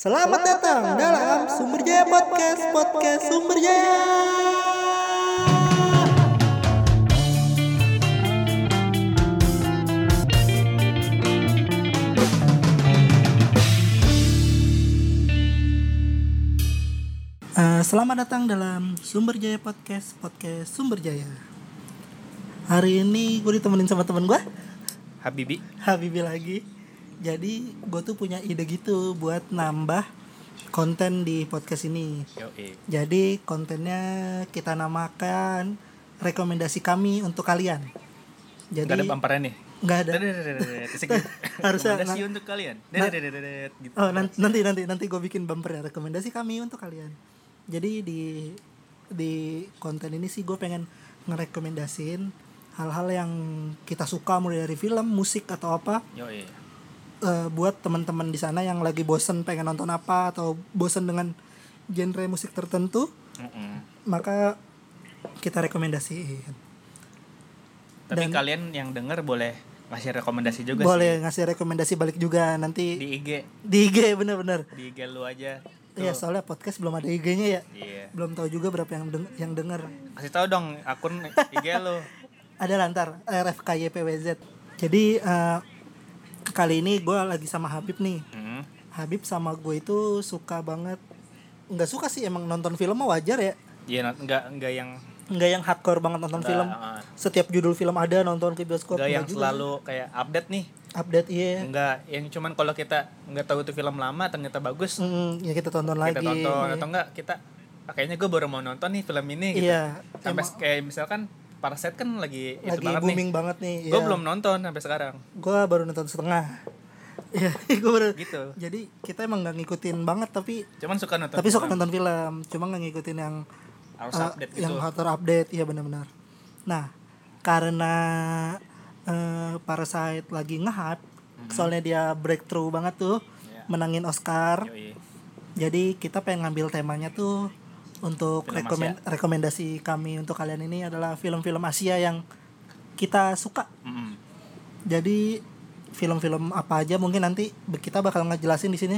Selamat datang dalam Sumber Jaya Podcast, Podcast Sumber Jaya. Eh, selamat datang dalam Sumber Jaya Podcast, Podcast Sumber Jaya. Hari ini gue ditemenin sama temen gue, Habibi Habibi lagi. Jadi gue tuh punya ide gitu buat nambah konten di podcast ini. Yoi. Jadi kontennya kita namakan rekomendasi kami untuk kalian. Jadi Gak ada bumpernya nih nggak ada. Harusnya Rekomendasi untuk kalian gitu. Oh nan- nanti nanti nanti gue bikin bumper ya rekomendasi kami untuk kalian. Jadi di di konten ini sih gue pengen ngerekomendasin hal-hal yang kita suka mulai dari film, musik atau apa Yoi. Eh, buat teman-teman di sana yang lagi bosen pengen nonton apa atau bosen dengan genre musik tertentu Mm-mm. maka kita rekomendasiin. Tapi Dan- kalian yang denger boleh ngasih rekomendasi juga boleh ngasih rekomendasi balik juga sih nanti Di IG di IG bener-bener. Di IG lu aja. Iya soalnya podcast belum ada IG-nya ya. Iya. Belum tahu juga berapa yang deng- yang denger. Kasih tahu dong akun IG lu. Ada lantar RFKYPWZ jadi eh, kali ini gue lagi sama Habib nih Mm. Habib sama gue itu suka banget nggak suka sih emang nonton film mah wajar ya Iya not- nggak nggak yang nggak yang hardcore banget nonton nggak, film uh, setiap judul film ada nonton ke bioskop nggak yang nggak juga. selalu kayak update nih update iya Enggak, yang cuman kalau kita nggak tahu itu film lama ternyata bagus Mm, ya kita tonton lagi kita tonton iya. atau enggak kita kayaknya gue baru mau nonton nih film ini gitu. iya sampai emang kayak misalkan Parasite kan lagi, itu lagi banget booming banget nih nih gue iya. belum nonton sampai sekarang gue baru nonton setengah Iya, gue baru gitu jadi kita emang nggak ngikutin banget tapi cuman suka nonton tapi suka film. nonton film cuma nggak ngikutin yang harus eh, update gitu yang hardcore update iya benar-benar nah karena eh, Parasite lagi nge-hype soalnya dia breakthrough banget tuh Iya. menangin Oscar Yoi. jadi kita pengen ngambil temanya tuh untuk Film rekomen- rekomendasi kami untuk kalian ini adalah film-film Asia yang kita suka. Mm-mm. jadi film-film apa aja mungkin nanti kita bakal ngejelasin di sini.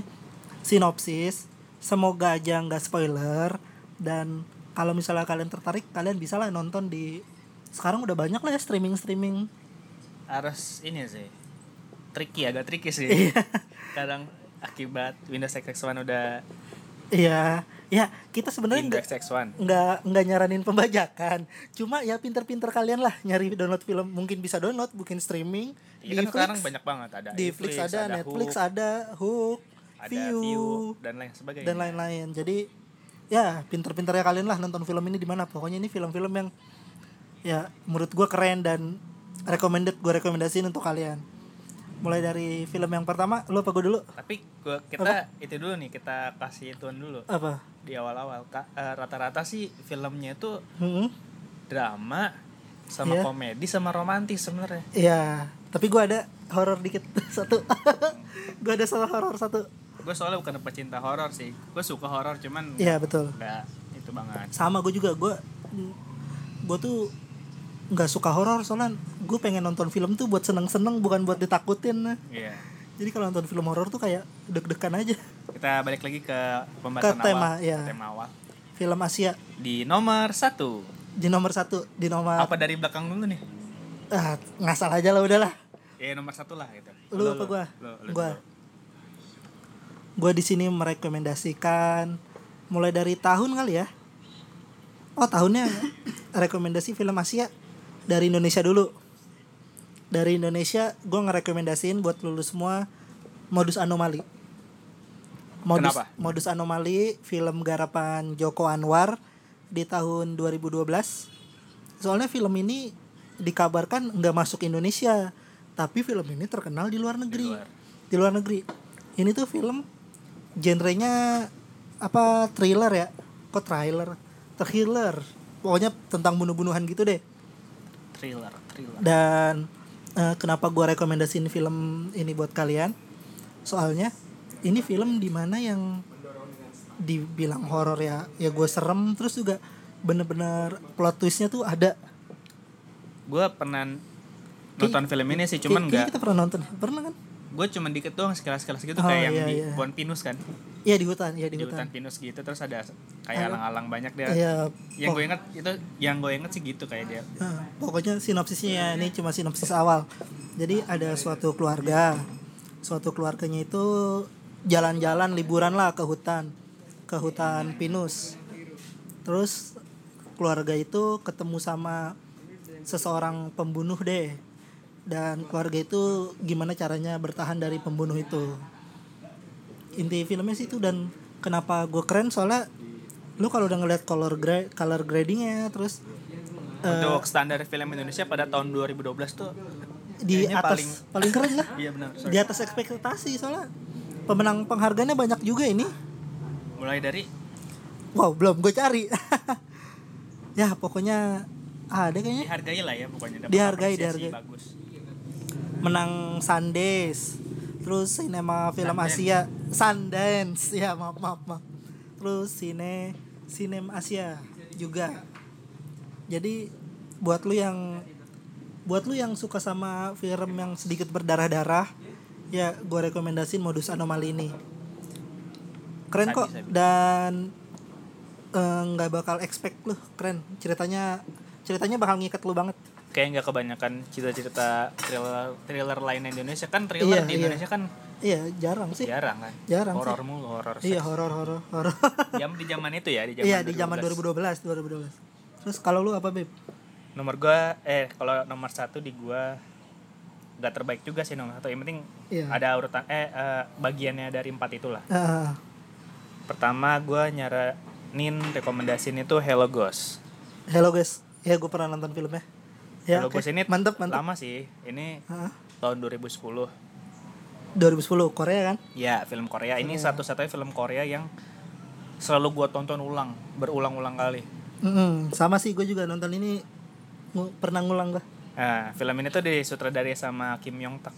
Sinopsis semoga aja nggak spoiler dan kalau misalnya kalian tertarik kalian bisa lah nonton di sekarang udah banyak lah ya streaming streaming harus ini sih tricky agak tricky sih. Iya. kadang akibat Windows XP1 udah iya ya kita sebenarnya nggak XP1 nggak nggak nyaranin pembajakan cuma ya pinter-pinter kalian lah nyari download film mungkin bisa download mungkin streaming Iya kan Flix, sekarang banyak banget ada di Flix ada, Netflix Hook, ada Hook ada View, View dan lain sebagainya dan lain-lain. Jadi ya pinter-pinternya kalian lah nonton film ini di mana. Pokoknya ini film-film yang ya menurut gue keren dan recommended gue rekomendasiin untuk kalian. Mulai dari film yang pertama, lu apa gue dulu? tapi gua, kita itu dulu nih kita kasih tuan dulu Apa? Di awal-awal eh, rata-rata sih filmnya itu Hmm? drama sama Iya. komedi sama romantis sebenarnya Iya, tapi gue ada horor dikit satu. gue ada salah horor satu. gue soalnya bukan pecinta horor sih gue suka horor cuman Iya betul. nggak itu banget Sama gue juga gue gue tuh nggak suka horor soalnya gue pengen nonton film tuh buat seneng-seneng bukan buat ditakutin. iya Jadi kalau nonton film horor tuh kayak deg-degan aja. kita balik lagi ke pembahasan Ke tema, awal iya. ke tema awal Film Asia di nomor satu di nomor satu di nomor apa dari belakang dulu nih ah, ngasal aja lah udahlah. ya nomor satu lah gitu Lu apa gua? lu, lu Gua. Gue di sini merekomendasikan mulai dari tahun kali ya. Oh tahunnya rekomendasi film Asia dari Indonesia dulu. Dari Indonesia gue ngerekomendasiin buat lulus semua modus anomali. Modus, Kenapa? modus anomali film garapan Joko Anwar di tahun 2012. Soalnya film ini dikabarkan nggak masuk Indonesia, tapi film ini terkenal di luar negeri. luar. Di luar negeri. Ini tuh film genrenya apa thriller ya? Kok trailer? Thriller. Pokoknya tentang bunuh-bunuhan gitu deh. thriller thriller Dan eh, kenapa gua rekomendasiin film ini buat kalian? Soalnya ini film di mana yang dibilang horor ya, ya gue serem terus juga bener-bener plot twistnya tuh ada. gue pernah nonton film ini sih cuman nggak kita pernah nonton, pernah kan? Gue cuman dikit doang sekilas gitu Oh, kayak yang iya, di iya. Pohon Pinus kan Iya di hutan, iya di, di hutan hutan. pinus gitu terus ada kayak alang-alang banyak dia Iya. yang gue inget itu yang gue inget sih gitu kayak dia Nah, pokoknya sinopsisnya ya, ini cuma sinopsis awal. Jadi ada suatu keluarga, suatu keluarganya itu jalan-jalan liburan lah ke hutan, ke hutan pinus. Terus keluarga itu ketemu sama seseorang pembunuh deh, dan keluarga itu gimana caranya bertahan dari pembunuh itu. Inti filmnya sih itu dan kenapa gue keren soalnya lu kalau udah ngeliat color grade color gradingnya terus eh, untuk standar film Indonesia pada tahun 2012 tuh di atas paling- paling, keren lah. Iya benar di atas ekspektasi soalnya pemenang penghargaannya banyak juga ini. Mulai dari? Wow belum gue cari. Ya pokoknya ada kayaknya. Dihargai lah ya pokoknya. Dihargai, dihargai. bagus menang Sundays terus sinema film Sundance. Asia. Sundance. Ya maaf maaf maaf. Terus sine sinem Asia juga. Jadi buat lu yang buat lu yang suka sama film yang sedikit berdarah-darah ya gue rekomendasiin modus anomali ini. Keren kok. dan eh, nggak bakal expect lu. Keren. Ceritanya ceritanya bakal ngikat lu banget kayak nggak kebanyakan cerita-cerita thriller thriller lain Indonesia. Kan thriller Iya, di iya. Indonesia kan iya jarang sih. Jarang kan? Jarang horor sih. mulu horor iya seks. horor horor horor jam di zaman itu ya di zaman iya di zaman 2012. 2012 2012 terus kalau lu apa beb nomor gua eh kalau nomor satu di gua nggak terbaik juga sih nomor satu. Yang penting Iya. ada urutan eh eh, bagiannya dari empat itulah. Ah, pertama gua nyaranin rekomendasiin itu Hello Ghost. Hello guys ya gue pernah nonton filmnya ya oke. Ghost ini mantep mantep. lama sih. Ini Ah, tahun 2010 2010 Korea kan? Ya film Korea. Ini satu-satunya film Korea yang selalu gua tonton ulang berulang-ulang kali. Mm-mm, sama sih gue juga nonton ini. Pernah ngulang gue nah film ini tuh disutradari sama Kim Yong Tak.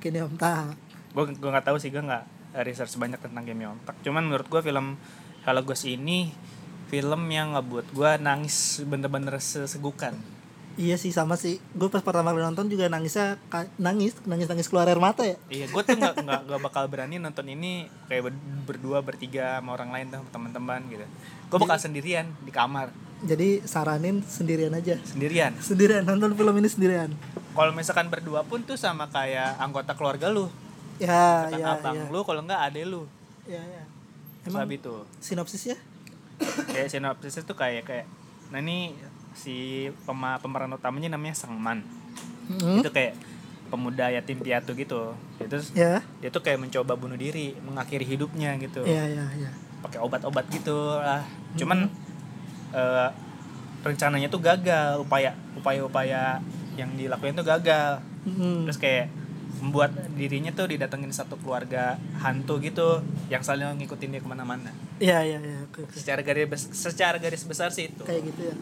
Kini om tak. Gue gue nggak tahu sih gue nggak research banyak tentang Kim Yong Tak. Cuman menurut gue film Hello Ghost ini film yang ngebuat gue nangis bener-bener sesegukan iya sih sama sih. Gue pas pertama kali nonton juga nangisnya nangis nangis nangis keluar air mata ya. Iya gue tuh nggak nggak nggak bakal berani nonton ini kayak ber- berdua bertiga sama orang lain tuh teman-teman gitu. Gue bakal sendirian di kamar. Jadi saranin sendirian aja. Sendirian? Sendirian nonton film ini sendirian. Kalau misalkan berdua pun tuh sama kayak anggota keluarga lu. Ya kan ya abang ya. lu kalau nggak ade lu. Ya, ya. emang emang itu. sinopsisnya? Kayak sinopsisnya tuh kayak kayak nah ini si pema, pemeran utamanya namanya Sangman Mm-mm. itu kayak pemuda yatim piatu gitu. Itu ya. dia tuh kayak mencoba bunuh diri mengakhiri hidupnya gitu. Ya ya ya. Pakai obat-obat gitu lah. Cuman eh, rencananya tuh gagal. Upaya upaya-upaya yang dilakuin tuh gagal. Mm-mm. terus kayak membuat dirinya tuh didatengin satu keluarga hantu gitu yang selalu ngikutin dia ke mana-mana. Ya ya ya oke, oke. secara garis secara garis besar sih itu. Kayak gitu ya.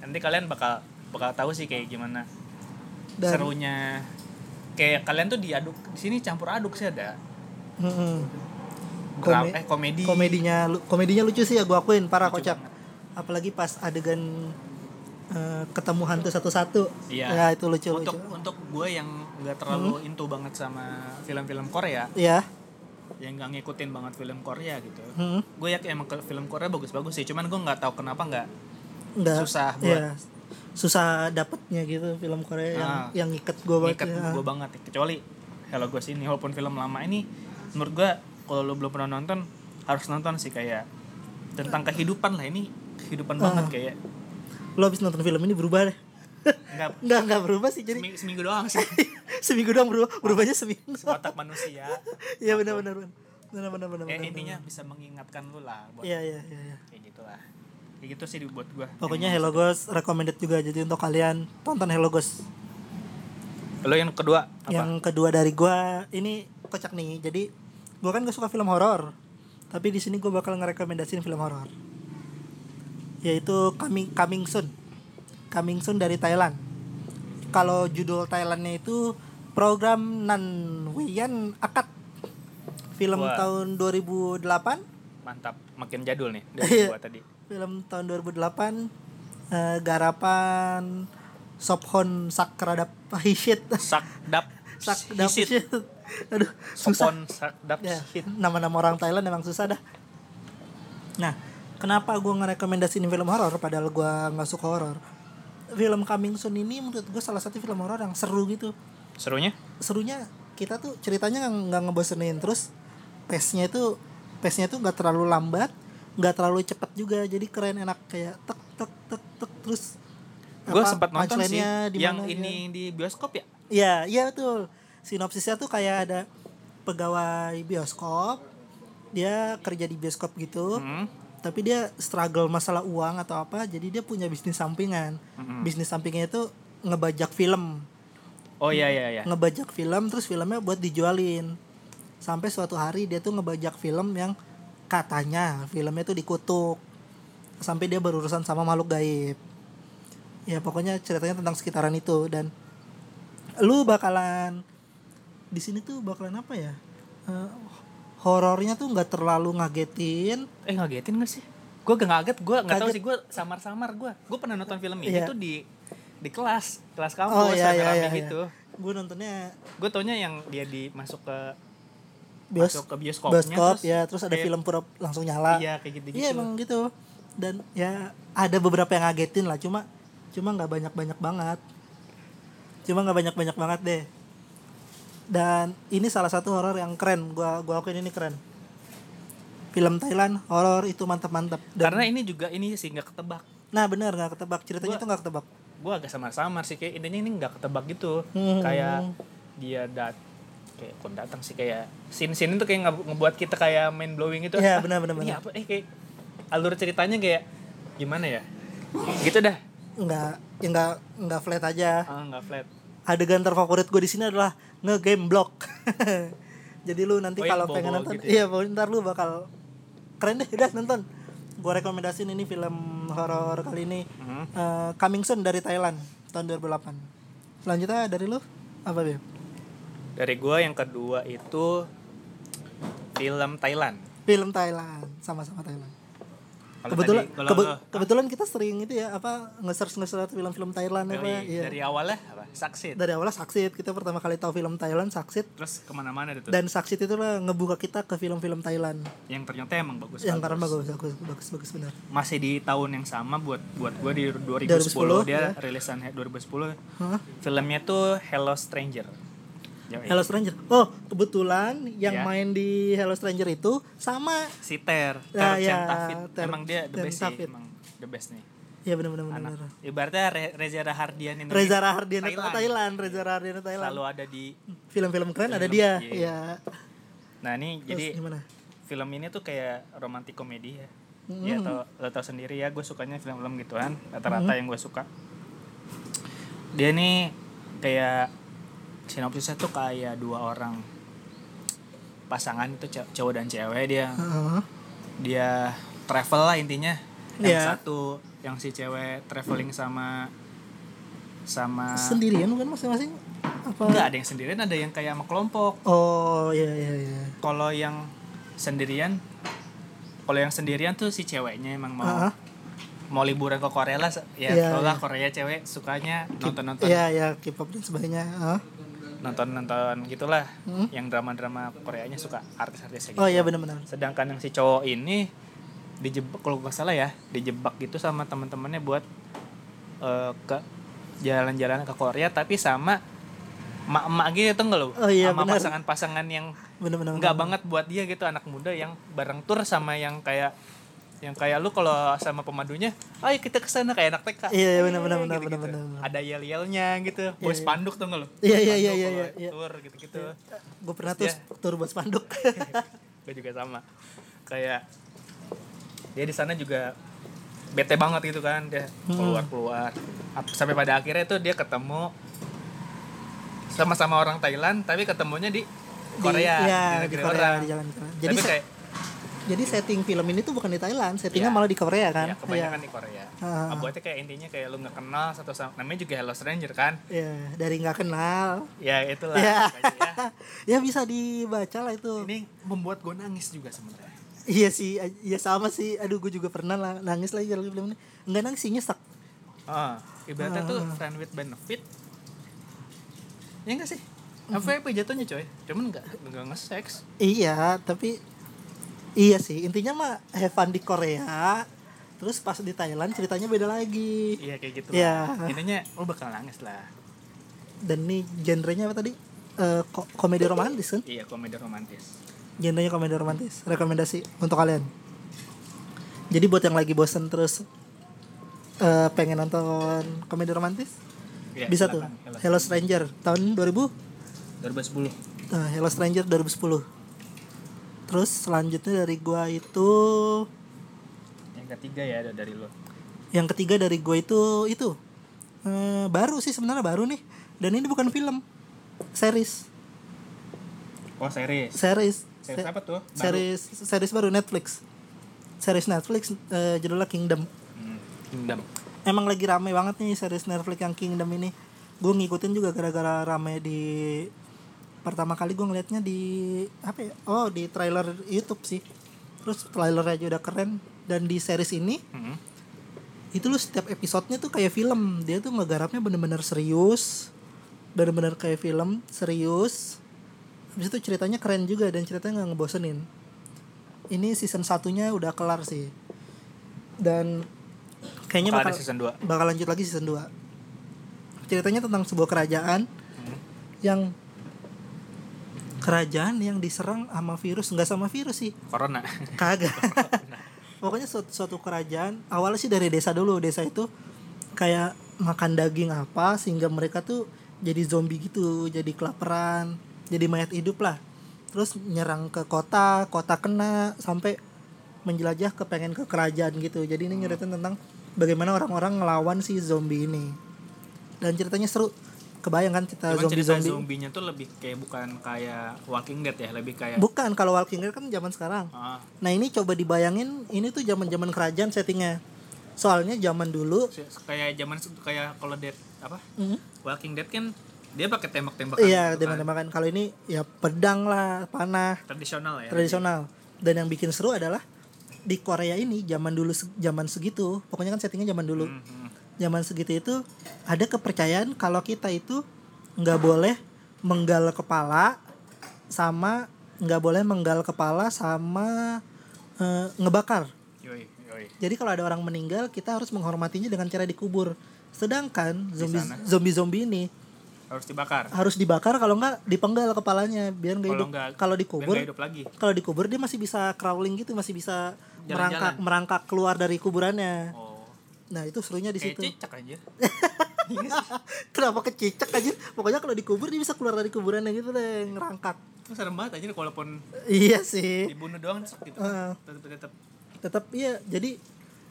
Nanti kalian bakal bakal tahu sih kayak gimana Dan- serunya. Kayak kalian tuh diaduk di sini campur aduk sih ada. Mm-mm. Dra- Kome- eh komedi. komedinya komedinya lucu sih ya gue akuin parah Lucu kocak. apalagi pas adegan eh, ketemu hantu satu-satu. Iya. ya itu lucu untuk lucu. untuk gue yang nggak terlalu into banget sama film-film Korea ya yang nggak ngikutin banget film Korea gitu hmm. gue yakin emang film Korea bagus-bagus sih cuman gue nggak tahu kenapa nggak Susah buat- ya, susah dapetnya gitu film Korea yang Ah. yang ngikat gue banget ngikat ya. gue banget kecuali Hello Ghost ini walaupun film lama ini menurut gue kalau lo belum pernah nonton harus nonton sih kayak tentang kehidupan lah ini kehidupan banget Ah. kayak lo habis nonton film ini berubah deh nggak nggak nggak berubah sih jadi seminggu, seminggu doang sih seminggu doang berubah berubahnya seminggu watak manusia iya benar benar benar benar benar benar kayak benar, intinya benar. bisa mengingatkan lu lah buat iya iya iya iya. kayak gitulah kayak gitu sih buat gue pokoknya Hello Ghost recommended juga jadi untuk kalian tonton Hello Ghost lo yang kedua apa Yang kedua dari gua ini kocak nih. Jadi gua kan gak suka film horor. Tapi di sini gua bakal ngerekomendasiin film horor. Yaitu Coming Coming Soon. Coming Soon dari Thailand. Kalau judul Thailandnya itu program Nan Wian Akat. Film Wah. tahun 2008. mantap makin jadul nih dari Iya. gua tadi Film tahun 2008 eh, garapan Sophon Sakradap Hishit. sakdap Sakdap Hishit. Aduh, susah. Sopon Sakdap Ya, nama-nama orang Thailand emang susah dah. Nah, kenapa gue ngerekomendasiin film horor padahal gue nggak suka horor? Film Coming Soon ini menurut gue salah satu film horor yang seru gitu. Serunya? Serunya kita tuh ceritanya nggak ngebosenin terus pace-nya itu pace-nya tuh nggak terlalu lambat, nggak terlalu cepet juga. Jadi keren enak kayak tek tek tek tek terus Gue sempat nonton sih punchline-nya di yang ya. ini di bioskop ya. Iya, iya betul. Sinopsisnya tuh kayak ada pegawai bioskop, dia kerja di bioskop gitu, Hmm. Tapi dia struggle masalah uang atau apa, jadi dia punya bisnis sampingan. Mm-mm. Bisnis sampingnya itu ngebajak film, Oh iya iya iya. ngebajak film, terus filmnya buat dijualin. Sampai suatu hari dia tuh ngebajak film yang katanya filmnya tuh dikutuk, sampai dia berurusan sama makhluk gaib. Ya pokoknya ceritanya tentang sekitaran itu dan lu bakalan di sini tuh bakalan apa ya Eh, horornya tuh nggak terlalu ngagetin Eh ngagetin gak sih? Gue gak ngaget, gue gak tahu sih gue samar-samar gue. Gue pernah nonton film ini Iya. tuh di di kelas, kelas kampus oh iya iya iya, gitu. gue nontonnya Gue taunya yang dia di masuk ke bios masuk ke bioskopnya bioskop terus ya terus ada kayak- film pura langsung nyala Iya kayak gitu-gitu. iya emang gitu dan ya ada beberapa yang ngagetin lah cuma cuma nggak banyak banyak banget cuma nggak banyak banyak banget deh dan ini salah satu horor yang keren gua gua akuin ini keren film Thailand horor itu mantap mantap Karena ini juga ini sih nggak ketebak. nah benar nggak ketebak ceritanya Gua- tuh nggak ketebak Gue agak samar-samar sih kayak intinya ini nggak ketebak gitu. Hmm. Kayak dia dat kayak kok datang sih kayak scene scene itu kayak nge- ngebuat kita kayak main blowing gitu. Iya, Ah, benar, benar, ini benar. apa eh kayak alur ceritanya kayak gimana ya? Gitu dah. nggak ya nggak nggak flat aja Ah nggak flat. Adegan terfavorit gue di sini adalah nge-game block. Jadi lu nanti Oh, kalau bobo pengen nonton, gitu ya? iya ntar lu bakal keren deh, udah nonton. Gue rekomendasiin ini film horor kali ini Mhm. eh, Coming Soon dari Thailand tahun 2008. Selanjutnya dari lu apa Beb? Dari gue yang kedua itu film Thailand. Film Thailand, sama-sama Thailand. Kebetulan tadi- kebe- lo- kebetulan kita sering itu ya apa nge-search nge-search film-film Thailand apa dari, iya. dari awalnya apa? Saksit. Dari awalnya Saksit, kita pertama kali tahu film Thailand Saksit Terus ke mana-mana itu. dan Saksit itu lah ngebuka kita ke film-film Thailand. yang ternyata emang bagus. yang karena bagus bagus bagus bagus benar Masih di tahun yang sama buat buat gue di 2010, 2010, dia ya. rilisan 2010. Hah? Filmnya tuh Hello Stranger. Yoi. Hello Stranger oh kebetulan yang Ya. main di Hello Stranger itu sama Si Ter, Ya, Ter ya. Ter- Emang dia the best sih, emang the best nih. ya benar benar benar. Ibaratnya Re- Reza Rahardian Indonesia. Reza Rahardian Thailand. Thailand. Reza Rahardian Thailand Selalu ada di film-film keren ada Film, dia iya. ya Nah, ini terus jadi gimana film ini tuh kayak romantis komedi ya. Mm-hmm. Ya tau, lo tau sendiri ya, gue sukanya film-film gituan. Rata-rata yang gue suka. Dia nih kayak sinopsisnya tuh kayak dua orang pasangan itu cow- cowok dan cewek dia Heeh. dia travel lah intinya yang Iya. satu yang si cewek traveling sama sama sendirian bukan masing-masing apa enggak ada yang sendirian ada yang kayak sama kelompok oh iya iya iya kalau yang sendirian kalau yang sendirian tuh si ceweknya emang mau Heeh. mau liburan ke Korea lah ya tau lah iya. Korea cewek sukanya nonton nonton iya iya K-pop dan sebagainya Heeh. Nonton nonton gitulah Hmm. yang drama drama Koreanya suka artis-artis kayak oh gitu. iya benar-benar sedangkan yang si cowok ini dijebak kalau nggak salah ya dijebak gitu sama teman-temannya buat eh, ke jalan-jalan ke Korea tapi sama mak-mak gitu tuh nggak lo Oh iya, sama pasangan-pasangan yang benar-benar nggak banget buat dia gitu anak muda yang bareng tur sama yang kayak yang kayak lu kalau sama pemadunya ayo kita ke sana kayak anak TK Iya, iya, benar, benar, benar, benar, benar. ada yel-yelnya gitu bawa iya. spanduk tuh nggak lo Iya, iya, iya, iya, kalau iya, iya. tur gitu-gitu gue pernah tuh tur buat spanduk gue juga sama kayak dia di sana juga bete banget gitu kan dia Hmm. keluar keluar sampai pada akhirnya tuh dia ketemu sama-sama orang Thailand tapi ketemunya di Korea di, ya, di di Korea orang di jalan Korea. jadi tapi kayak jadi setting film ini tuh bukan di Thailand settingnya Iya. malah di Korea kan? Ya, kebanyakan Iya. di Korea. Ah. nah, buatnya kayak intinya kayak lu nggak kenal satu sama namanya juga Hello Stranger kan? Iya, dari nggak kenal. Ya itulah ya pokoknya ya. ya bisa dibaca lah itu. Ini membuat gue nangis juga sebenarnya. Iya sih iya sama sih. Aduh gue juga pernah lah nangis lagi kalau film ini. Nggak nangis sih nyesek. Ah ibaratnya tuh Ah. friend with benefit. Ya enggak sih? FVP jatuhnya coy? Cuman nggak nggak nge-sex Iya, tapi iya sih intinya mah have fun di Korea. Terus pas di Thailand ceritanya beda lagi. iya kayak gitu Iya. lah. intinya lo bakal nangis lah Dan nih genrenya apa tadi? Eh, ko- komedi romantis kan? iya komedi romantis Genrenya komedi romantis. Rekomendasi untuk kalian. Jadi buat yang lagi bosen terus eh, pengen nonton komedi romantis, Iya, bisa tuh. silakan. Hello Stranger tahun 2000 2010 eh, Hello Stranger 2010. Terus selanjutnya dari gua itu yang ketiga ya dari lo yang ketiga dari gue itu itu. Eh, baru sih sebenarnya baru nih. Dan ini bukan film. Series. Oh series. Series. Series apa tuh? Baru? series series baru Netflix. Series Netflix eh, judulnya Kingdom. Hmm, Kingdom. Emang lagi rame banget nih series Netflix yang Kingdom ini. Gue ngikutin juga gara-gara rame di pertama kali gue ngeliatnya di apa ya oh di trailer YouTube sih. Terus trailernya aja udah keren. Dan di series ini Hmm. itu lu setiap episodenya tuh kayak film. Dia tuh ngegarapnya bener-bener serius. Bener-bener kayak film serius. Habis itu ceritanya keren juga dan ceritanya nggak ngebosenin. Ini season satunya udah kelar sih. Dan kayaknya Bakal bakal, season 2 bakal lanjut lagi season 2 ceritanya tentang sebuah kerajaan Hmm. yang kerajaan yang diserang sama virus nggak sama virus sih. Corona. Kagak. Pokoknya suatu, suatu kerajaan awalnya sih dari desa dulu desa itu kayak makan daging apa sehingga mereka tuh jadi zombie gitu jadi kelaparan jadi mayat hidup lah. Terus nyerang ke kota kota kena sampai menjelajah ke pengen ke kerajaan gitu. Jadi ini nyeritain tentang bagaimana orang-orang ngelawan si zombie ini. Dan ceritanya seru kebayang kan kita Cuman zombie zombie zombinya tuh lebih kayak bukan kayak Walking Dead ya, lebih kayak bukan kalau Walking Dead kan zaman sekarang ah, Nah ini coba dibayangin ini tuh zaman zaman kerajaan settingnya. Soalnya zaman dulu, kayak zaman kayak kalau Dead apa? hmm, Walking Dead kan dia pakai tembak-tembakan iya gitu kan. tembak-tembakan. Kalau ini ya pedang lah, panah, tradisional ya. tradisional. Dan yang bikin seru adalah di Korea ini zaman dulu zaman segitu, pokoknya kan settingnya zaman dulu. Hmm, hmm. Zaman segitu itu ada kepercayaan kalau kita itu nggak boleh menggal kepala sama nggak boleh menggal kepala sama eh, ngebakar. Yoi, yoi. Jadi kalau ada orang meninggal, kita harus menghormatinya dengan cara dikubur. Sedangkan zombie zombie zombie ini Harus dibakar. harus dibakar kalau nggak dipenggal kepalanya biar nggak hidup. Kalau dikubur, hidup lagi. kalau dikubur dia masih bisa crawling gitu, masih bisa Jalan-jalan. merangkak merangkak keluar dari kuburannya. Oh. Nah itu serunya di Kayak situ. cicak aja. Kenapa kecicak aja? Pokoknya kalau dikubur dia bisa keluar dari kuburannya gitu deh, ngerangkak. Itu serem banget aja walaupun Iya sih. dibunuh doang gitu. Heeh. Tetap tetap tetap iya jadi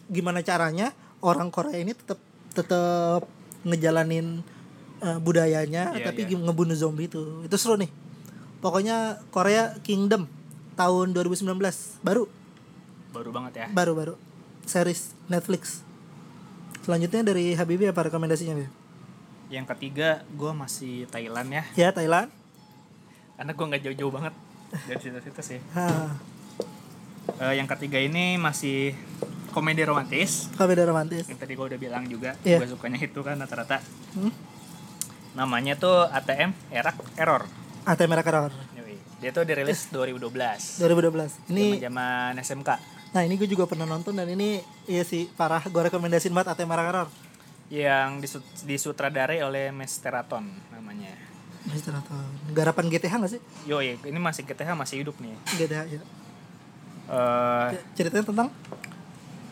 gimana caranya orang Korea ini tetap tetap ngejalanin eh, budayanya Iya, tapi iya. ngebunuh zombie itu itu seru nih pokoknya Korea Kingdom tahun 2019 baru baru banget ya. baru baru series Netflix selanjutnya dari Habibi apa rekomendasinya Bib? Yang ketiga gue masih Thailand ya. ya Thailand Karena gue nggak jauh-jauh banget dari situ-situ sih. ha, Eh, yang ketiga ini masih komedi romantis. komedi romantis Yang tadi gue udah bilang juga, Iya. gue sukanya itu kan rata-rata. hmm? Namanya tuh ATM Erak Error. ATM Merah Error. Dia tuh dirilis 2012. 2012 ini Zaman SMK. Nah ini gue juga pernah nonton dan ini iya sih parah gue rekomendasiin banget ATM Merah Error Yang disu- disutradarai oleh Mesteraton namanya. Mister atau garapan GTH gak sih? Yoi, ini masih GTH masih hidup nih. GTH ya. Eh, Ceritanya tentang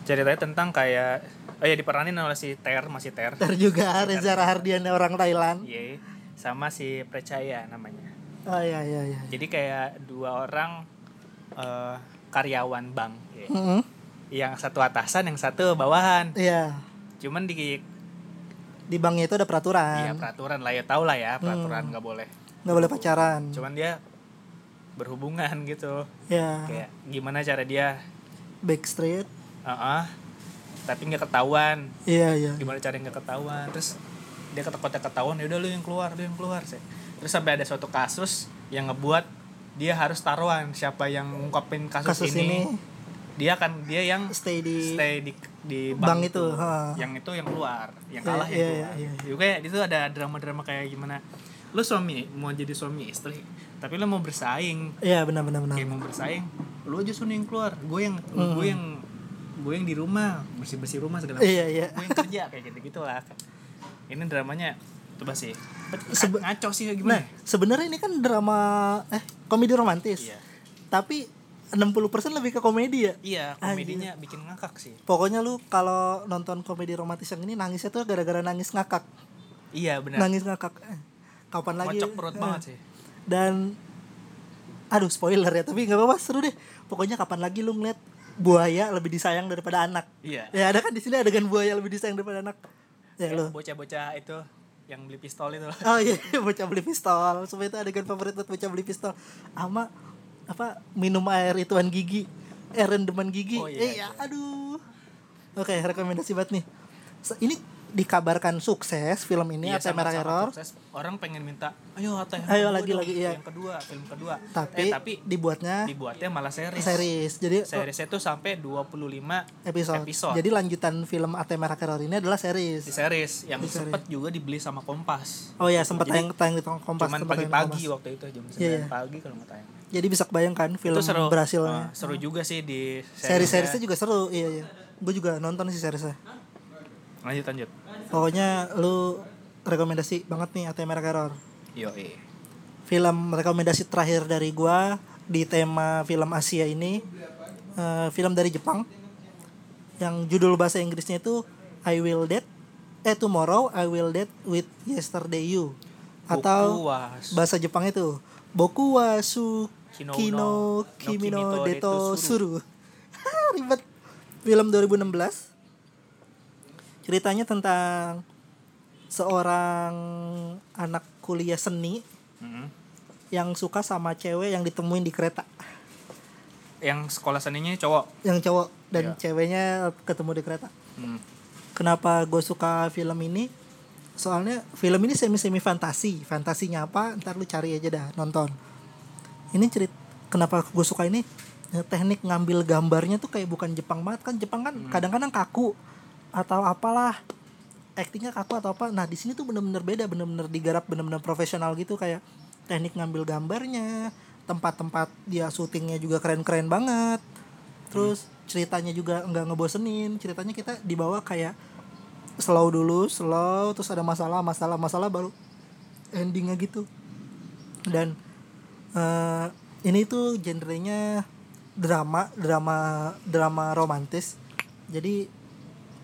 ceritanya tentang kayak oh ya diperanin oleh si Ter masih Ter. Ter juga Reza Rahardian orang Thailand. Iya, sama si Percaya namanya. Oh iya iya iya. Jadi kayak dua orang eh, karyawan bank. ya. Mm-mm. Yang satu atasan, yang satu bawahan. Iya. Cuman di Di banknya itu ada peraturan. ya peraturan lah ya tau lah ya peraturan nggak boleh. nggak boleh pacaran. Cuman dia berhubungan gitu. Ya. Kayak gimana cara dia Backstreet. Heeh. tapi nggak ketahuan. Iya iya. Gimana cara nggak ketahuan. Terus dia ketakutnya ketahuan ya udah lu yang keluar, lu yang keluar sih. Terus sampai ada suatu kasus yang ngebuat dia harus taruhan siapa yang ngungkapin kasus, Kasus ini, ini dia kan dia yang stay di stay di di bank bank, itu, ha. yang itu yang keluar yang Iya, kalah iya, yang iya, keluar iya. juga di situ ada drama-drama kayak gimana lu suami mau jadi suami istri tapi lu mau bersaing Iya benar benar benar. kayak mau bersaing lu aja suami yang keluar gue yang Hmm. gue yang gue yang di rumah bersih bersih rumah segala Iya iya. gue yang kerja kayak gitu gitulah ini dramanya coba sih Sebe- ngaco sih Nah, gimana sebenarnya ini kan drama eh komedi romantis. iya Tapi 60% lebih ke komedi ya. iya komedinya bikin ngakak sih Pokoknya lu kalau nonton komedi romantis yang ini nangisnya tuh gara-gara nangis ngakak. iya benar Nangis ngakak. Eh, Kapan lagi? kocok perut Eh, banget sih Dan aduh spoiler ya, tapi nggak apa-apa seru deh. Pokoknya kapan lagi lu ngeliat buaya lebih disayang daripada anak. iya Ya ada kan di sini adegan buaya lebih disayang daripada anak. Ya lu. bocah-bocah itu yang beli pistol itu Oh iya, bocah beli pistol. Supaya itu adegan favorit buat bocah beli pistol. Ama apa minum air ituan gigi, air rendeman gigi. Oh, iya, eh, ya, aduh. Oke, rekomendasi banget nih. Ini dikabarkan sukses film ini Iya, Ate Merah Error. sukses. orang pengen minta ayo yang Ayo lagi, dong, lagi, iya. yang kedua film kedua Tapi, eh, tapi dibuatnya dibuatnya malah series series. Jadi seriesnya tuh sampai 25 episode. episode. Jadi lanjutan film Ate Merah Error ini adalah di series. series yang Di series. sempet juga dibeli sama Kompas Oh ya, sempat tayang tayang di Kompas. cuman sempat pagi-pagi waktu itu jam 9 Iya, iya. pagi kalau nggak tayang Jadi bisa kebayangkan film itu seru berhasilnya. Ah, seru juga sih di Seri-seriesnya juga seru, iya iya. Gue juga nonton sih seriesnya. Lanjut lanjut Pokoknya lu rekomendasi banget nih ATM Error. yo Film rekomendasi terakhir dari gua di tema film Asia ini eh, film dari Jepang yang judul bahasa Inggrisnya itu I Will Dead eh Tomorrow I Will Dead with Yesterday You atau bahasa Jepang itu Boku wa su Kino Kino no Kimi no Kimi to Deto Deto Suru. Ribet. Film 2016. Ceritanya tentang seorang anak kuliah seni Mm-mm. yang suka sama cewek yang ditemuin di kereta. yang sekolah seninya cowok Yang cowok dan Iya. ceweknya ketemu di kereta. Hmm. Kenapa gue suka film ini? Soalnya film ini semi-semi fantasi. Fantasinya apa? Ntar lu cari aja dah nonton. Ini cerit kenapa gue suka ini? Teknik ngambil gambarnya tuh kayak bukan Jepang banget kan. Jepang kan kadang-kadang kaku atau apalah. Aktingnya kaku atau apa. Nah, di sini tuh bener-bener beda, bener-bener digarap bener-bener profesional gitu kayak teknik ngambil gambarnya, tempat-tempat dia syutingnya juga keren-keren banget. Terus ceritanya juga nggak ngebosenin. Ceritanya kita dibawa kayak slow dulu, slow, terus ada masalah, masalah, masalah baru endingnya gitu. Dan eh, ini tuh genrenya drama, drama, drama romantis. Jadi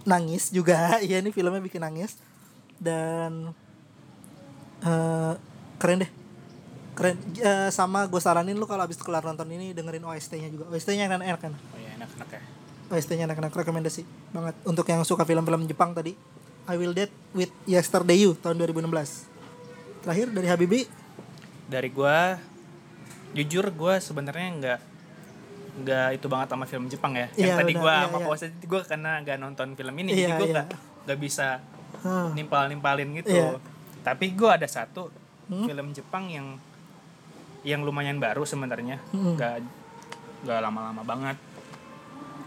nangis juga, ya ini filmnya bikin nangis. Dan eh, keren deh, keren. Eh, sama gue saranin lu kalau abis kelar nonton ini dengerin OST-nya juga. OST-nya kan enak kan. oh ya enak-enak ya. OST-nya anak-anak rekomendasi banget. Untuk yang suka film-film Jepang tadi I Will Dead with Yesterday You tahun 2016 terakhir dari Habibi? Dari gua jujur gua sebenarnya nggak nggak itu banget sama film Jepang ya yang Iya, tadi gua Iya, sama iya. puasa gua karena nggak nonton film ini Iya, jadi gua iya. nggak nggak bisa Hmm. nimpal nimpalin gitu Iya. tapi gua ada satu Hmm. film Jepang yang yang lumayan baru sebenarnya Hmm. nggak nggak lama-lama banget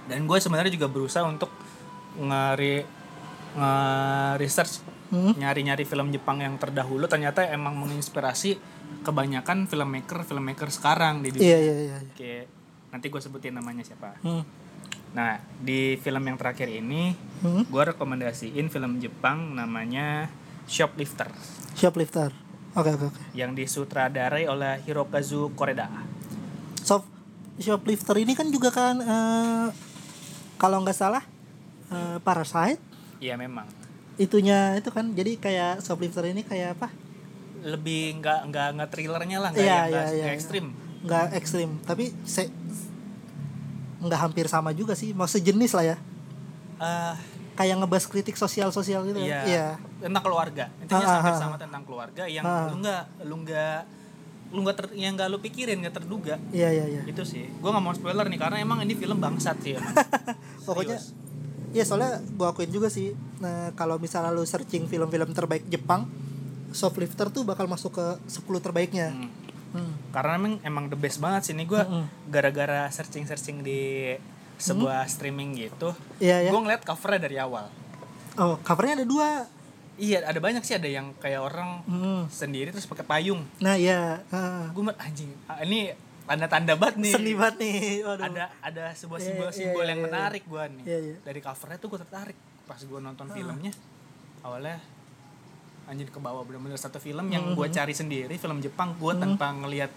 dan gue sebenarnya juga berusaha untuk ngari nge-research Hmm. nyari-nyari film Jepang yang terdahulu ternyata emang menginspirasi kebanyakan filmmaker filmmaker sekarang di dunia. iya iya iya iya. Nanti gue sebutin namanya siapa. Hmm. Nah, di film yang terakhir ini, Hmm. gue rekomendasiin film Jepang namanya Shoplifter Shoplifter oke oke oke yang disutradarai oleh Hirokazu Koreda. Soft Shoplifter ini kan juga kan eh, kalau nggak salah eh, Parasite Iya memang itunya itu kan jadi kayak Shoplifter ini kayak apa lebih nggak nggak nggak thrillernya lah, nggak iya, nggak iya. ekstrim. nggak ekstrim tapi se nggak hampir sama juga sih mau sejenis lah ya Eh, kayak ngebahas kritik sosial sosial gitu Iya. iya tentang keluarga intinya Ah, sampai ah, ah. sama tentang keluarga yang Ah. lu nggak lu nggak lu nggak ter, yang nggak lu pikirin nggak terduga iya iya iya itu sih gue nggak mau spoiler nih karena emang ini film bangsat sih emang pokoknya Serius. ya soalnya gua akuin juga sih nah, kalau misalnya lu searching film-film terbaik Jepang Shoplifter tuh bakal masuk ke 10 terbaiknya Hmm. Hmm. karena emang emang the best banget sih ini gue Mm-mm. gara-gara searching searching di sebuah streaming gitu iya ya gue ngeliat covernya dari awal oh covernya ada dua iya ada banyak sih ada yang kayak orang Hmm. sendiri terus pakai payung Nah iya, ah. gue anjing ah, ini tanda-tanda banget nih seni banget nih. Waduh. ada ada sebuah Iya, simbol-simbol iya, yang iya. menarik gue nih dari covernya tuh gue tertarik pas gue nonton filmnya awalnya anjing ke bawah bener-bener satu film yang gue Mm-hmm. cari sendiri film Jepang gue tanpa ngelihat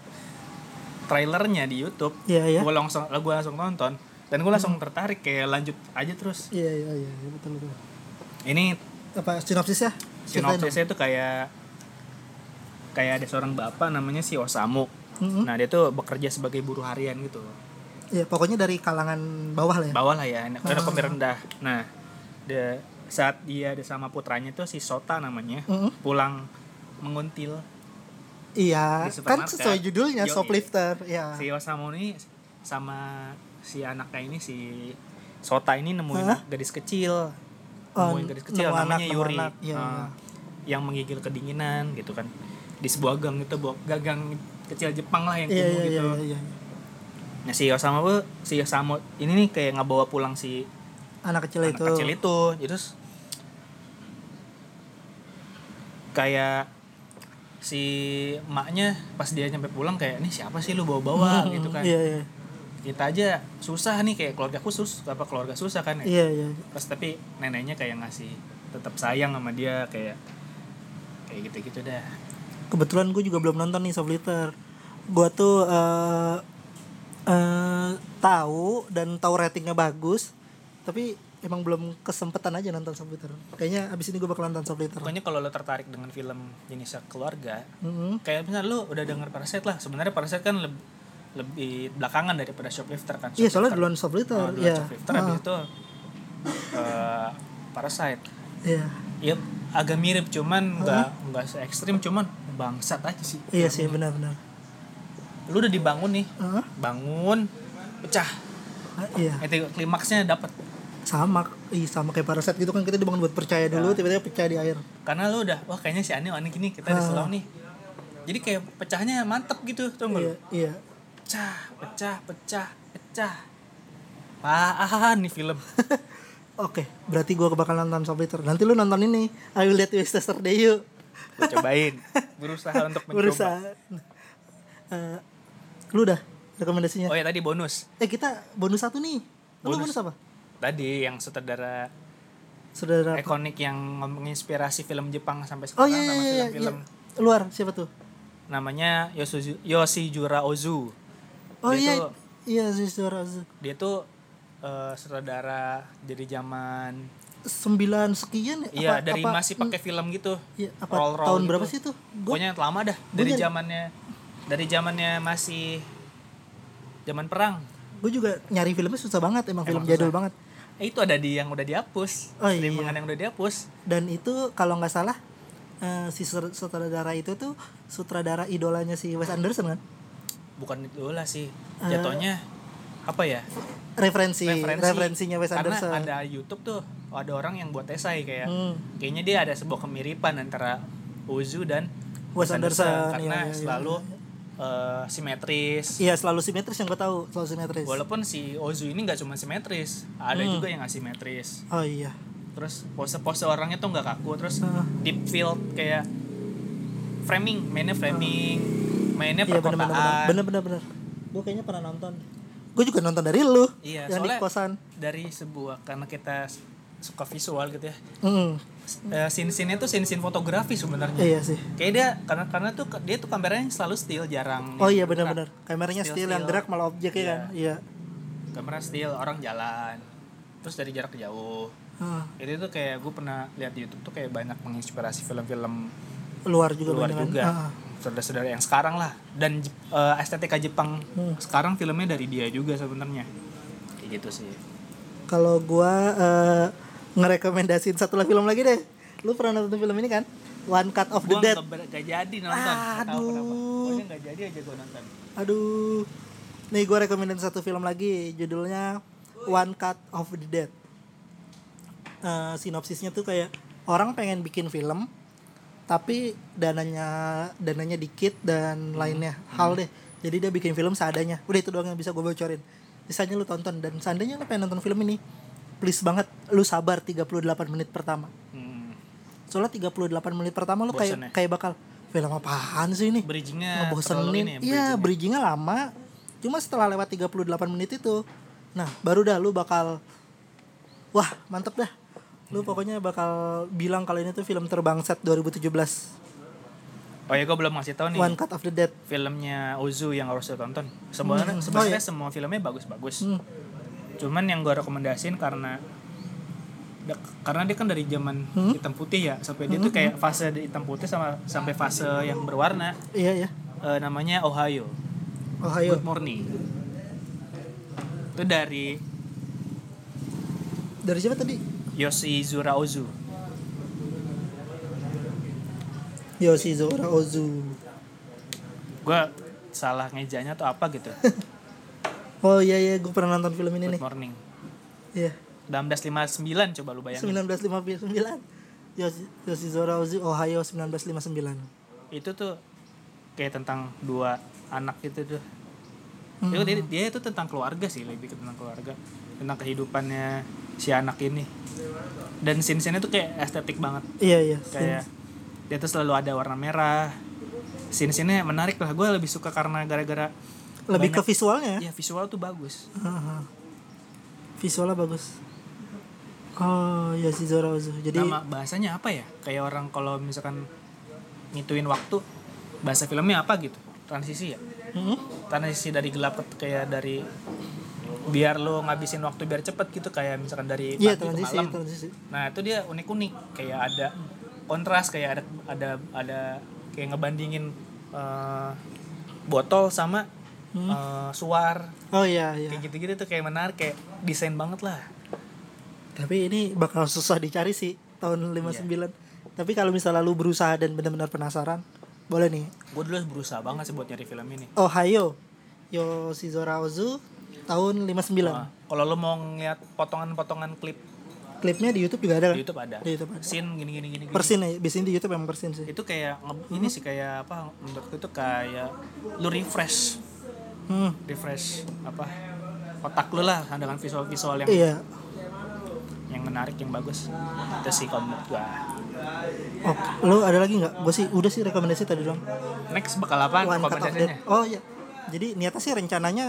trailernya di YouTube Iya iya. gue langsung gue langsung nonton dan gue langsung tertarik kayak lanjut aja terus Iya iya iya iya, betul betul. ini Apa sinopsisnya? Sinopsisnya itu kayak kayak ada seorang bapak namanya si Osamu Mhm. nah dia tuh bekerja sebagai buruh harian gitu. Iya pokoknya dari kalangan bawah lah ya. bawah lah ya enak enak rendah nah dia saat dia ada sama putranya tuh si Sota namanya Mhm. pulang menguntil Iya, kan sesuai judulnya Yoi. shoplifter. Iya. si Osamu ini sama si anaknya ini si Sota ini nemuin Hah? gadis kecil Oh, nemuin gadis kecil nemu namanya anak, Yuri anak, iya. Ah, yang menggigil kedinginan gitu kan di sebuah gang itu gagang kecil Jepang lah yang kumuh iya gitu iya iya. iya. nah si Osamu tuh si Osamu ini nih kayak ngebawa pulang si Anak kecil anak itu. kecil itu terus kayak si emaknya pas dia nyampe pulang kayak nih siapa sih lu bawa-bawa Hmm, gitu kan Iya iya. kita aja susah nih kayak keluarga khusus apa keluarga susah kan ya Iya iya. pas tapi neneknya kayak ngasih tetap sayang sama dia kayak kayak gitu-gitu dah Kebetulan gue juga belum nonton nih shoplifter. Gue tuh eh eh, tahu dan tahu ratingnya bagus, tapi emang belum kesempatan aja nonton shoplifter. Kayaknya abis ini gue bakal nonton shoplifter. pokoknya kalau lo tertarik dengan film jenisnya keluarga Mhm. kayak misalnya lo udah denger Parasite lah sebenarnya Parasite kan lebih lebih belakangan daripada Shoplifter kan Iya soalnya duluan shoplifter. Oh, duluan Iya. Shoplifter Ah, habis itu eh, Parasite Iya. ya agak mirip cuman nggak nggak se ekstrim cuman bangsat aja sih Iya sih benar-benar. lu udah dibangun nih Heeh. bangun pecah Ah, iya. itu klimaksnya dapat Sama, ih sama kayak Parasite gitu kan kita dibangun buat percaya Ya. dulu, tiba-tiba percaya di air. karena lu udah wah kayaknya si Ani aneh gini kita di Ah. nih jadi kayak pecahnya mantep gitu tuh lu? Iya, iya. pecah pecah pecah pecah apaan nih film Oke, berarti gua bakal nonton Shoplifter. Nanti lu nonton ini, I Will Let You Yesterday yuk. gue cobain berusaha untuk mencoba Berusaha. Eh, lu udah rekomendasinya? oh ya tadi bonus Eh kita bonus satu nih. Lu Bonus. bonus apa? Tadi yang sutradara Saudara. ikonik yang menginspirasi film Jepang sampai Oh sekarang iya sama iya iya. film-film iya. Luar siapa tuh? namanya Yosuzu, Yoshijura Ozu Oh Dia iya. tuh- Iya Zizura dia tuh eh, sutradara dari zaman sembilan sekian ya? iya Apa- dari apa- masih pakai film gitu Iya, apa roll-roll tahun gitu. berapa sih tuh? Gua pokoknya lama dah dari zamannya dari zamannya masih zaman perang gue juga nyari filmnya susah banget emang, film Emang jadul susah. banget eh, itu ada di yang udah dihapus. Oh, iya. yang udah dihapus. Dan itu kalau nggak salah eh, si sut- sutradara itu tuh sutradara idolanya si Wes Anderson kan? Bukan itu lah sih. Eh. jatuhnya apa ya? referensi, referensi. referensinya Wes karena Anderson. ada YouTube tuh ada orang yang buat esai kayak Hmm. kayaknya dia ada sebuah kemiripan antara Ozu dan Wes Anderson, karena iya, iya, selalu eh, simetris. Iya selalu simetris yang gue tahu selalu simetris. Walaupun si Ozu ini nggak cuma simetris ada Hmm. juga yang asimetris. Oh iya. Terus pose-pose orangnya tuh nggak kaku terus Ah. deep field kayak framing mainnya framing mainnya iya bener bener perkotaan. Bener bener bener. Gue kayaknya pernah nonton. Gue juga nonton dari lu Iya, yang di kosan. dari sebuah karena kita suka visual gitu ya Hmm, eh, scene-scene tuh scene-scene fotografi sebenarnya. Iya sih. Kayak dia karena karena tuh dia tuh kameranya selalu still jarang. Oh iya bener kameranya Still, still yang gerak malah objek ya Iya. kan? Iya. Kamera still orang jalan. Terus dari jarak jauh. Hmm, itu tuh kayak gue pernah lihat di YouTube tuh kayak banyak menginspirasi film-film luar juga luar beneran. juga. Ah, saudara-saudara yang sekarang lah. Dan eh, estetika Jepang Hmm. sekarang filmnya dari dia juga sebenarnya. Kayak gitu sih. Kalau gua eh, ngerekomendasiin satu lagi film lagi deh. Lu pernah nonton film ini kan? One Cut of the gue Dead. gak, gak jadi nonton. Nggak tahu kenapa. Aduh. pokoknya gak jadi aja gue nonton. Aduh. Nih gua rekomendasiin satu film lagi. Judulnya One Cut of the Dead. Eh, sinopsisnya tuh kayak orang pengen bikin film tapi dananya dananya dikit dan lainnya hal deh. Jadi dia bikin film seadanya. Udah itu doang yang bisa gue bocorin. Sisanya lu tonton dan seandainya lu pengen nonton film ini please banget lu sabar 38 menit pertama. Hmm. soalnya 38 menit pertama lu kayak kayak bakal film apaan sih ini? Bridgingnya ngebosenin ya, iya bridgingnya. bridgingnya lama. Cuma setelah lewat 38 menit itu nah baru dah lu bakal wah mantep dah. Lu pokoknya bakal bilang kalau ini tuh film terbangset 2017 oh ya gue belum ngasih tahu nih One Cut of the Dead filmnya Ozu yang harus lo tonton. Sebenarnya Hmm. sebenarnya Oh, iya. semua filmnya bagus-bagus. Hmm. Cuman yang gue rekomendasiin karena da- karena dia kan dari zaman Hmm. hitam putih ya sampai dia tuh kayak fase di hitam putih sama sampai fase yang berwarna. Iya ya Eh, namanya Ohio. Ohio. Good Morning. Itu dari dari siapa tadi? Yoshizura Ozu Yoshizora Ozu gue salah ngejanya tuh apa gitu oh iya iya gue pernah nonton film ini Good nih. Morning. Iya. 1959 coba lu bayangin. 1959 Yoshi, Yoshizora Ozu Ohio 1959 itu tuh kayak tentang dua anak gitu tuh. Hmm. Dia, dia, itu tentang keluarga sih lebih ke tentang keluarga. Tentang kehidupannya si anak ini. Dan scene-scene tuh kayak estetik banget. Iya iya kayak dia tuh selalu ada warna merah. Scene-scene menarik lah. Gue lebih suka karena gara-gara lebih ke banyak- visualnya? Ya ya visual tuh bagus. Aha. visualnya bagus. Oh Yoshizora Ozu jadi nama bahasanya apa ya? Kayak orang kalau misalkan ngituin waktu bahasa filmnya apa gitu? Transisi ya? Hmm? transisi dari gelap ke kayak dari biar lo ngabisin waktu biar cepet gitu kayak misalkan dari iya pagi ke transisi malam. transisi. Nah itu dia unik-unik. Kayak ada kontras kayak ada ada ada kayak ngebandingin eh, botol sama Hmm. eh, suar. Oh iya iya. Kayak gitu-gitu tuh kayak menarik kayak desain banget lah. Tapi ini bakal susah dicari sih tahun 59 tapi kalau misalnya lu berusaha dan benar-benar penasaran boleh nih. Gue dulu berusaha banget sih buat nyari film ini. Ohio Yoshizora Ozu tahun 59 Nah, kalau lo mau ngeliat potongan-potongan klip. Klipnya di YouTube juga ada kan? Di YouTube ada. Di YouTube ada. Scene gini gini gini, persin ya biasanya di YouTube emang persin sih. Itu kayak nge- ini sih kayak apa menurutku itu kayak lu refresh hmm. refresh apa otak lu lah dengan visual visual yang iya yang menarik yang bagus itu sih kalau menurut gua oh lu ada lagi nggak gue sih udah sih rekomendasi tadi dong next bakal apa rekomendasinya. Oh iya. Jadi niatnya sih rencananya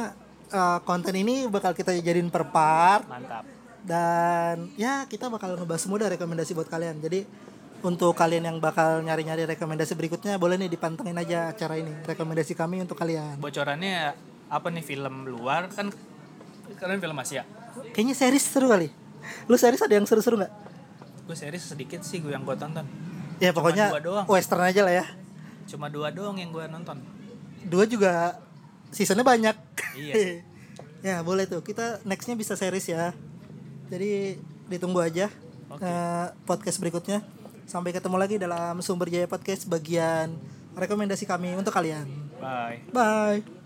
eh, konten ini bakal kita jadiin per part mantap dan ya kita bakal ngebahas semua dari rekomendasi buat kalian. Jadi untuk kalian yang bakal nyari-nyari rekomendasi berikutnya boleh nih dipantengin aja acara ini. Rekomendasi kami untuk kalian. bocorannya apa nih film luar kan kalian film Asia Kayaknya series seru kali. Lu series ada yang seru-seru nggak? gue series sedikit sih gue yang gue tonton Ya pokoknya dua doang. western aja lah ya. cuma dua doang yang gue nonton Dua juga seasonnya banyak. Iya sih. ya boleh tuh. Kita nextnya bisa series ya. Jadi ditunggu aja Oke. eh, podcast berikutnya. Sampai ketemu lagi dalam Sumber Jaya Podcast bagian rekomendasi kami untuk kalian. bye Bye.